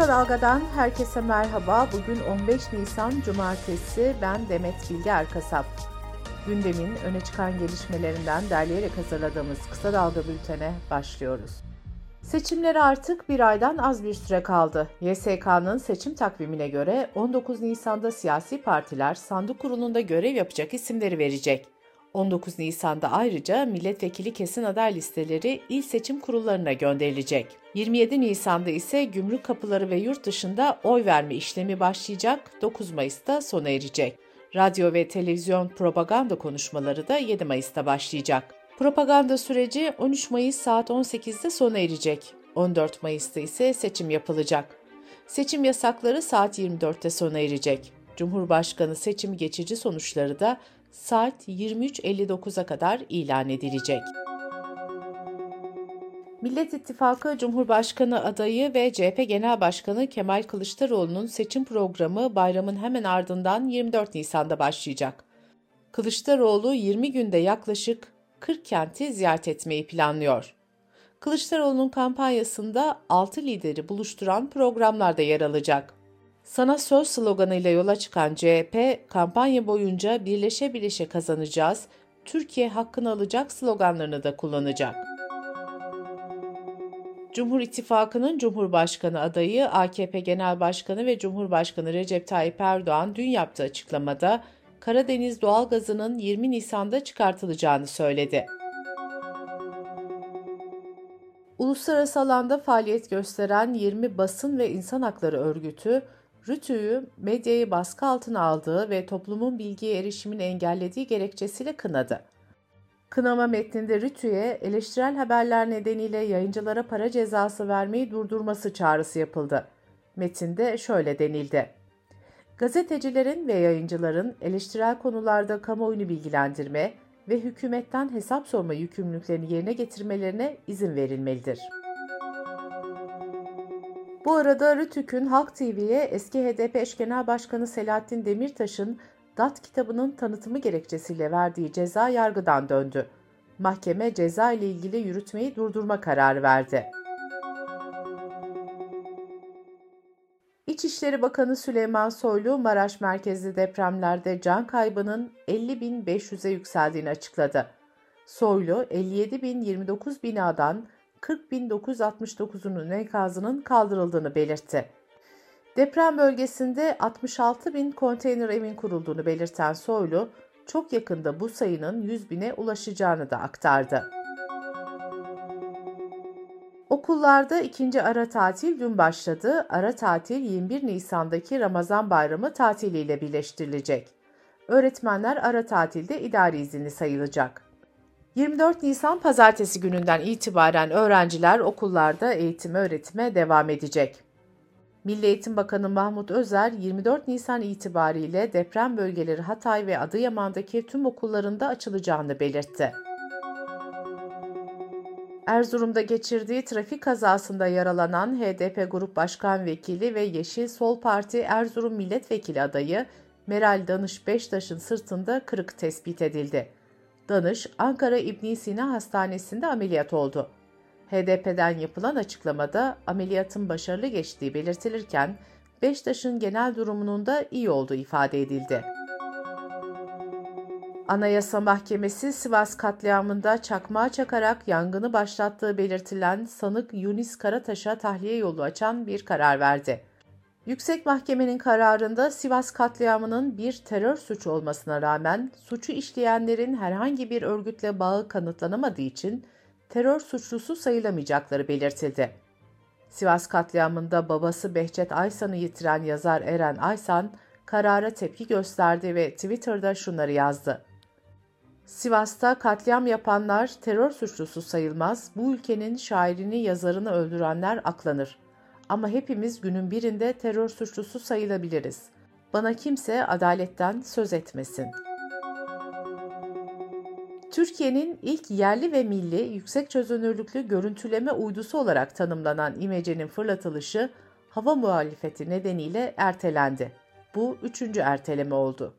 Kısa Dalga'dan herkese merhaba. Bugün 15 Nisan Cumartesi. Ben Demet Bilge Erkasap. Gündemin öne çıkan gelişmelerinden derleyerek hazırladığımız Kısa Dalga bültene başlıyoruz. Seçimlere artık bir aydan az bir süre kaldı. YSK'nın seçim takvimine göre 19 Nisan'da siyasi partiler sandık kurulunda görev yapacak isimleri verecek. 19 Nisan'da ayrıca milletvekili kesin aday listeleri il seçim kurullarına gönderilecek. 27 Nisan'da ise gümrük kapıları ve yurt dışında oy verme işlemi başlayacak, 9 Mayıs'ta sona erecek. Radyo ve televizyon propaganda konuşmaları da 7 Mayıs'ta başlayacak. Propaganda süreci 13 Mayıs saat 18'de sona erecek. 14 Mayıs'ta ise seçim yapılacak. Seçim yasakları saat 24'te sona erecek. Cumhurbaşkanı seçim geçici sonuçları da saat 23.59'a kadar ilan edilecek. Millet İttifakı Cumhurbaşkanı adayı ve CHP Genel Başkanı Kemal Kılıçdaroğlu'nun seçim programı bayramın hemen ardından 24 Nisan'da başlayacak. Kılıçdaroğlu 20 günde yaklaşık 40 kenti ziyaret etmeyi planlıyor. Kılıçdaroğlu'nun kampanyasında 6 lideri buluşturan programlarda yer alacak. Sana söz sloganıyla yola çıkan CHP, kampanya boyunca birleşe birleşe kazanacağız, Türkiye hakkını alacak sloganlarını da kullanacak. Cumhur İttifakı'nın Cumhurbaşkanı adayı AKP Genel Başkanı ve Cumhurbaşkanı Recep Tayyip Erdoğan dün yaptığı açıklamada Karadeniz doğalgazının 20 Nisan'da çıkartılacağını söyledi. Uluslararası alanda faaliyet gösteren 20 basın ve insan hakları örgütü, Rütü'yü medyayı baskı altına aldığı ve toplumun bilgiye erişimini engellediği gerekçesiyle kınadı. Kınama metninde Rütü'ye eleştirel haberler nedeniyle yayıncılara para cezası vermeyi durdurması çağrısı yapıldı. Metinde şöyle denildi. Gazetecilerin ve yayıncıların eleştirel konularda kamuoyunu bilgilendirme ve hükümetten hesap sorma yükümlülüklerini yerine getirmelerine izin verilmelidir. Bu arada Rütük'ün Halk TV'ye eski HDP eş genel başkanı Selahattin Demirtaş'ın DAT kitabının tanıtımı gerekçesiyle verdiği ceza yargıdan döndü. Mahkeme ceza ile ilgili yürütmeyi durdurma kararı verdi. İçişleri Bakanı Süleyman Soylu, Maraş merkezli depremlerde can kaybının 50.500'e yükseldiğini açıkladı. Soylu, 57.029 binadan 40.969'unun enkazının kaldırıldığını belirtti. Deprem bölgesinde 66 bin konteyner evin kurulduğunu belirten Soylu, çok yakında bu sayının 100 bine ulaşacağını da aktardı. Okullarda ikinci ara tatil dün başladı. Ara tatil 21 Nisan'daki Ramazan Bayramı tatiliyle birleştirilecek. Öğretmenler ara tatilde idari izinli sayılacak. 24 Nisan pazartesi gününden itibaren öğrenciler okullarda eğitim öğretime devam edecek. Milli Eğitim Bakanı Mahmut Özer 24 Nisan itibariyle deprem bölgeleri Hatay ve Adıyaman'daki tüm okullarında açılacağını belirtti. Erzurum'da geçirdiği trafik kazasında yaralanan HDP Grup Başkan Vekili ve Yeşil Sol Parti Erzurum Milletvekili adayı Meral Danış Beştaş'ın sırtında kırık tespit edildi. Danış, Ankara İbn Sina Hastanesi'nde ameliyat oldu. HDP'den yapılan açıklamada ameliyatın başarılı geçtiği belirtilirken, Beştaş'ın genel durumunun da iyi olduğu ifade edildi. Anayasa Mahkemesi Sivas katliamında çakmağa çakarak yangını başlattığı belirtilen sanık Yunis Karataş'a tahliye yolu açan bir karar verdi. Yüksek Mahkemenin kararında Sivas katliamının bir terör suçu olmasına rağmen suçu işleyenlerin herhangi bir örgütle bağı kanıtlanamadığı için terör suçlusu sayılamayacakları belirtildi. Sivas katliamında babası Behçet Aysan'ı yitiren yazar Eren Aysan karara tepki gösterdi ve Twitter'da şunları yazdı. Sivas'ta katliam yapanlar terör suçlusu sayılmaz, bu ülkenin şairini yazarını öldürenler aklanır. Ama hepimiz günün birinde terör suçlusu sayılabiliriz. Bana kimse adaletten söz etmesin. Türkiye'nin ilk yerli ve milli yüksek çözünürlüklü görüntüleme uydusu olarak tanımlanan İmece'nin fırlatılışı hava muhalefeti nedeniyle ertelendi. Bu üçüncü erteleme oldu.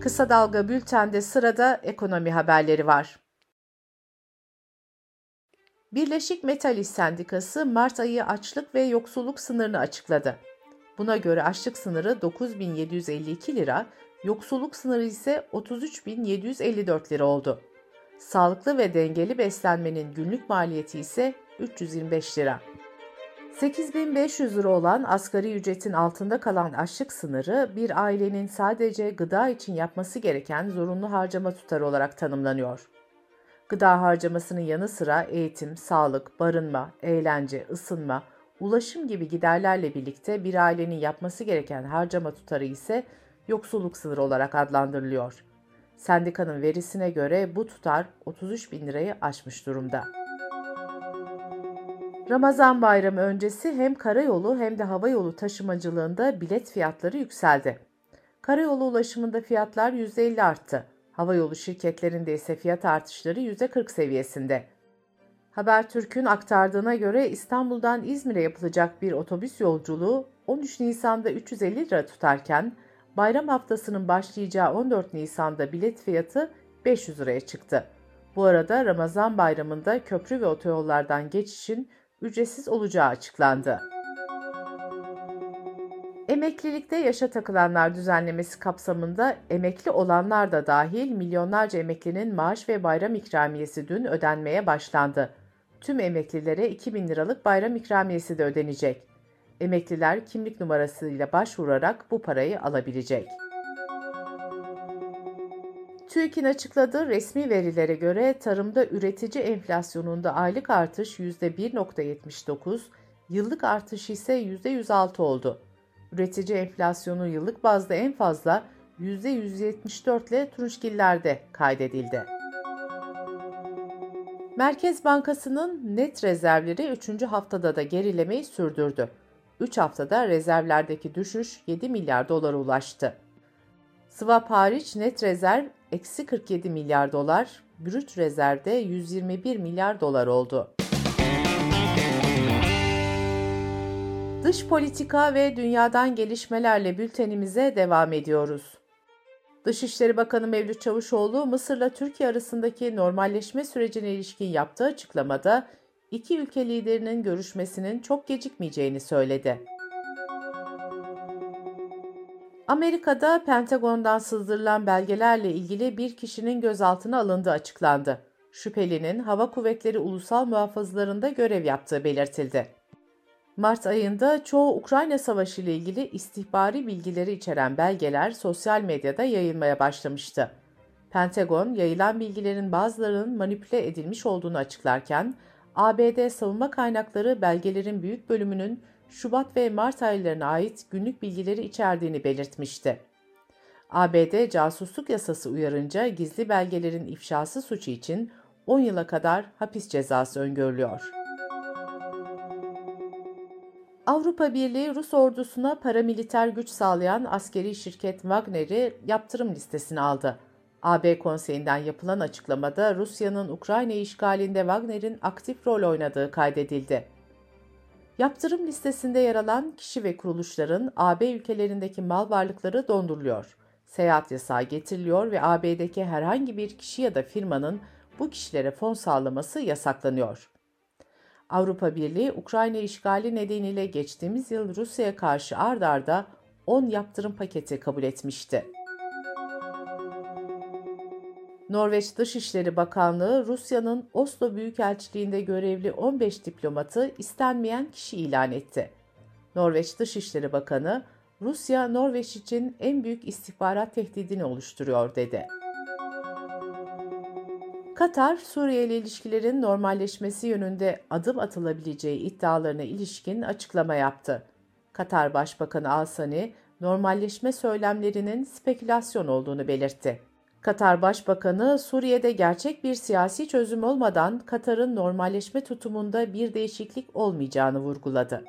Kısa Dalga Bülten'de sırada ekonomi haberleri var. Birleşik Metal İş Sendikası Mart ayı açlık ve yoksulluk sınırını açıkladı. Buna göre açlık sınırı 9752 lira, yoksulluk sınırı ise 33754 lira oldu. Sağlıklı ve dengeli beslenmenin günlük maliyeti ise 325 lira. 8500 lira olan asgari ücretin altında kalan açlık sınırı bir ailenin sadece gıda için yapması gereken zorunlu harcama tutarı olarak tanımlanıyor. Gıda harcamasının yanı sıra eğitim, sağlık, barınma, eğlence, ısınma, ulaşım gibi giderlerle birlikte bir ailenin yapması gereken harcama tutarı ise yoksulluk sınırı olarak adlandırılıyor. Sendikanın verisine göre bu tutar 33 bin lirayı aşmış durumda. Ramazan bayramı öncesi hem karayolu hem de havayolu taşımacılığında bilet fiyatları yükseldi. Karayolu ulaşımında fiyatlar %50 arttı. Havayolu şirketlerinde ise fiyat artışları %40 seviyesinde. Habertürk'ün aktardığına göre İstanbul'dan İzmir'e yapılacak bir otobüs yolculuğu 13 Nisan'da 350 lira tutarken bayram haftasının başlayacağı 14 Nisan'da bilet fiyatı 500 liraya çıktı. Bu arada Ramazan bayramında köprü ve otoyollardan geçişin ücretsiz olacağı açıklandı. Emeklilikte yaşa takılanlar düzenlemesi kapsamında emekli olanlar da dahil milyonlarca emeklinin maaş ve bayram ikramiyesi dün ödenmeye başlandı. Tüm emeklilere 2000 liralık bayram ikramiyesi de ödenecek. Emekliler kimlik numarasıyla başvurarak bu parayı alabilecek. TÜİK'in açıkladığı resmi verilere göre tarımda üretici enflasyonunda aylık artış %1.79, yıllık artış ise %106 oldu. Üretici enflasyonu yıllık bazda en fazla %174 ile turunçgillerde kaydedildi. Merkez Bankası'nın net rezervleri 3. haftada da gerilemeyi sürdürdü. 3 haftada rezervlerdeki düşüş 7 milyar dolara ulaştı. Swap hariç net rezerv eksi 47 milyar dolar, brüt rezervde 121 milyar dolar oldu. Dış politika ve dünyadan gelişmelerle bültenimize devam ediyoruz. Dışişleri Bakanı Mevlüt Çavuşoğlu, Mısır'la Türkiye arasındaki normalleşme sürecine ilişkin yaptığı açıklamada iki ülke liderinin görüşmesinin çok gecikmeyeceğini söyledi. Amerika'da Pentagon'dan sızdırılan belgelerle ilgili bir kişinin gözaltına alındığı açıklandı. Şüphelinin Hava Kuvvetleri Ulusal Muhafızlarında görev yaptığı belirtildi. Mart ayında çoğu Ukrayna Savaşı ile ilgili istihbari bilgileri içeren belgeler sosyal medyada yayılmaya başlamıştı. Pentagon, yayılan bilgilerin bazılarının manipüle edilmiş olduğunu açıklarken, ABD savunma kaynakları belgelerin büyük bölümünün Şubat ve Mart aylarına ait günlük bilgileri içerdiğini belirtmişti. ABD casusluk yasası uyarınca gizli belgelerin ifşası suçu için 10 yıla kadar hapis cezası öngörülüyor. Avrupa Birliği Rus ordusuna paramiliter güç sağlayan askeri şirket Wagner'i yaptırım listesine aldı. AB konseyinden yapılan açıklamada Rusya'nın Ukrayna işgalinde Wagner'in aktif rol oynadığı kaydedildi. Yaptırım listesinde yer alan kişi ve kuruluşların AB ülkelerindeki mal varlıkları donduruluyor. Seyahat yasağı getiriliyor ve AB'deki herhangi bir kişi ya da firmanın bu kişilere fon sağlaması yasaklanıyor. Avrupa Birliği, Ukrayna işgali nedeniyle geçtiğimiz yıl Rusya'ya karşı ard arda 10 yaptırım paketi kabul etmişti. Norveç Dışişleri Bakanlığı Rusya'nın Oslo Büyükelçiliğinde görevli 15 diplomatı istenmeyen kişi ilan etti. Norveç Dışişleri Bakanı, Rusya Norveç için en büyük istihbarat tehdidini oluşturuyor dedi. Katar, Suriye ile ilişkilerin normalleşmesi yönünde adım atılabileceği iddialarına ilişkin açıklama yaptı. Katar Başbakanı Al-Sani, normalleşme söylemlerinin spekülasyon olduğunu belirtti. Katar Başbakanı, Suriye'de gerçek bir siyasi çözüm olmadan Katar'ın normalleşme tutumunda bir değişiklik olmayacağını vurguladı.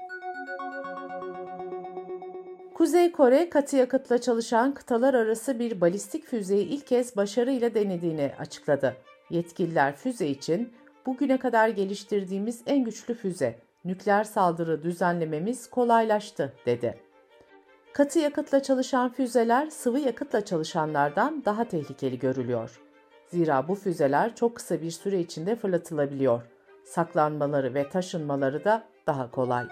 Kuzey Kore, katı yakıtla çalışan kıtalar arası bir balistik füzeyi ilk kez başarıyla denediğini açıkladı. Yetkililer füze için bugüne kadar geliştirdiğimiz en güçlü füze, nükleer saldırı düzenlememiz kolaylaştı, dedi. Katı yakıtla çalışan füzeler sıvı yakıtla çalışanlardan daha tehlikeli görülüyor. Zira bu füzeler çok kısa bir süre içinde fırlatılabiliyor. Saklanmaları ve taşınmaları da daha kolay.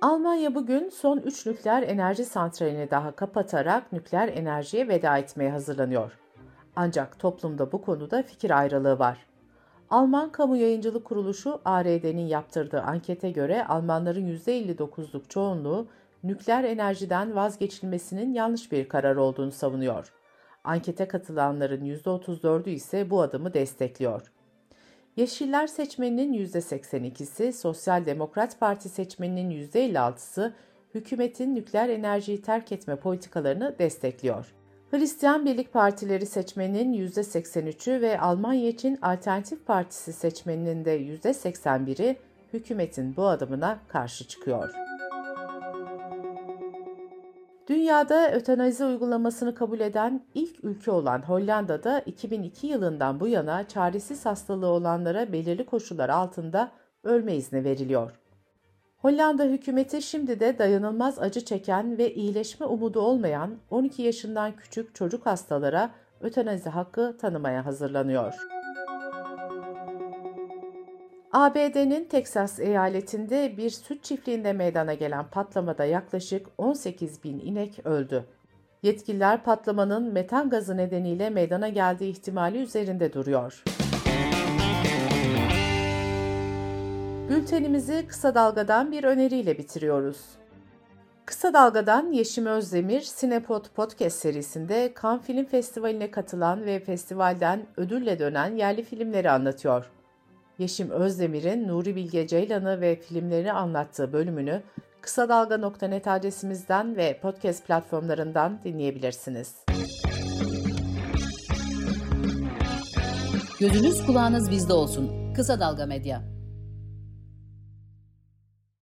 Almanya bugün son 3 nükleer enerji santralini daha kapatarak nükleer enerjiye veda etmeye hazırlanıyor. Ancak toplumda bu konuda fikir ayrılığı var. Alman Kamu Yayıncılık Kuruluşu ARD'nin yaptırdığı ankete göre Almanların %59'luk çoğunluğu nükleer enerjiden vazgeçilmesinin yanlış bir karar olduğunu savunuyor. Ankete katılanların %34'ü ise bu adımı destekliyor. Yeşiller seçmeninin %82'si, Sosyal Demokrat Parti seçmeninin %56'sı hükümetin nükleer enerjiyi terk etme politikalarını destekliyor. Hristiyan Birlik Partileri seçmeninin %83'ü ve Almanya için Alternatif Partisi seçmeninin de %81'i hükümetin bu adımına karşı çıkıyor. Dünyada ötenazi uygulamasını kabul eden ilk ülke olan Hollanda'da 2002 yılından bu yana çaresiz hastalığı olanlara belirli koşullar altında ölme izni veriliyor. Hollanda hükümeti şimdi de dayanılmaz acı çeken ve iyileşme umudu olmayan 12 yaşından küçük çocuk hastalara ötenazi hakkı tanımaya hazırlanıyor. ABD'nin Teksas eyaletinde bir süt çiftliğinde meydana gelen patlamada yaklaşık 18 bin inek öldü. Yetkililer patlamanın metan gazı nedeniyle meydana geldiği ihtimali üzerinde duruyor. Bültenimizi kısa dalgadan bir öneriyle bitiriyoruz. Kısa Dalga'dan Yeşim Özdemir, Sinepod Podcast serisinde Cannes Film Festivali'ne katılan ve festivalden ödülle dönen yerli filmleri anlatıyor. Yeşim Özdemir'in Nuri Bilge Ceylan'ı ve filmlerini anlattığı bölümünü kısa dalga.net adresimizden ve podcast platformlarından dinleyebilirsiniz. Gözünüz kulağınız bizde olsun. Kısa Dalga Medya.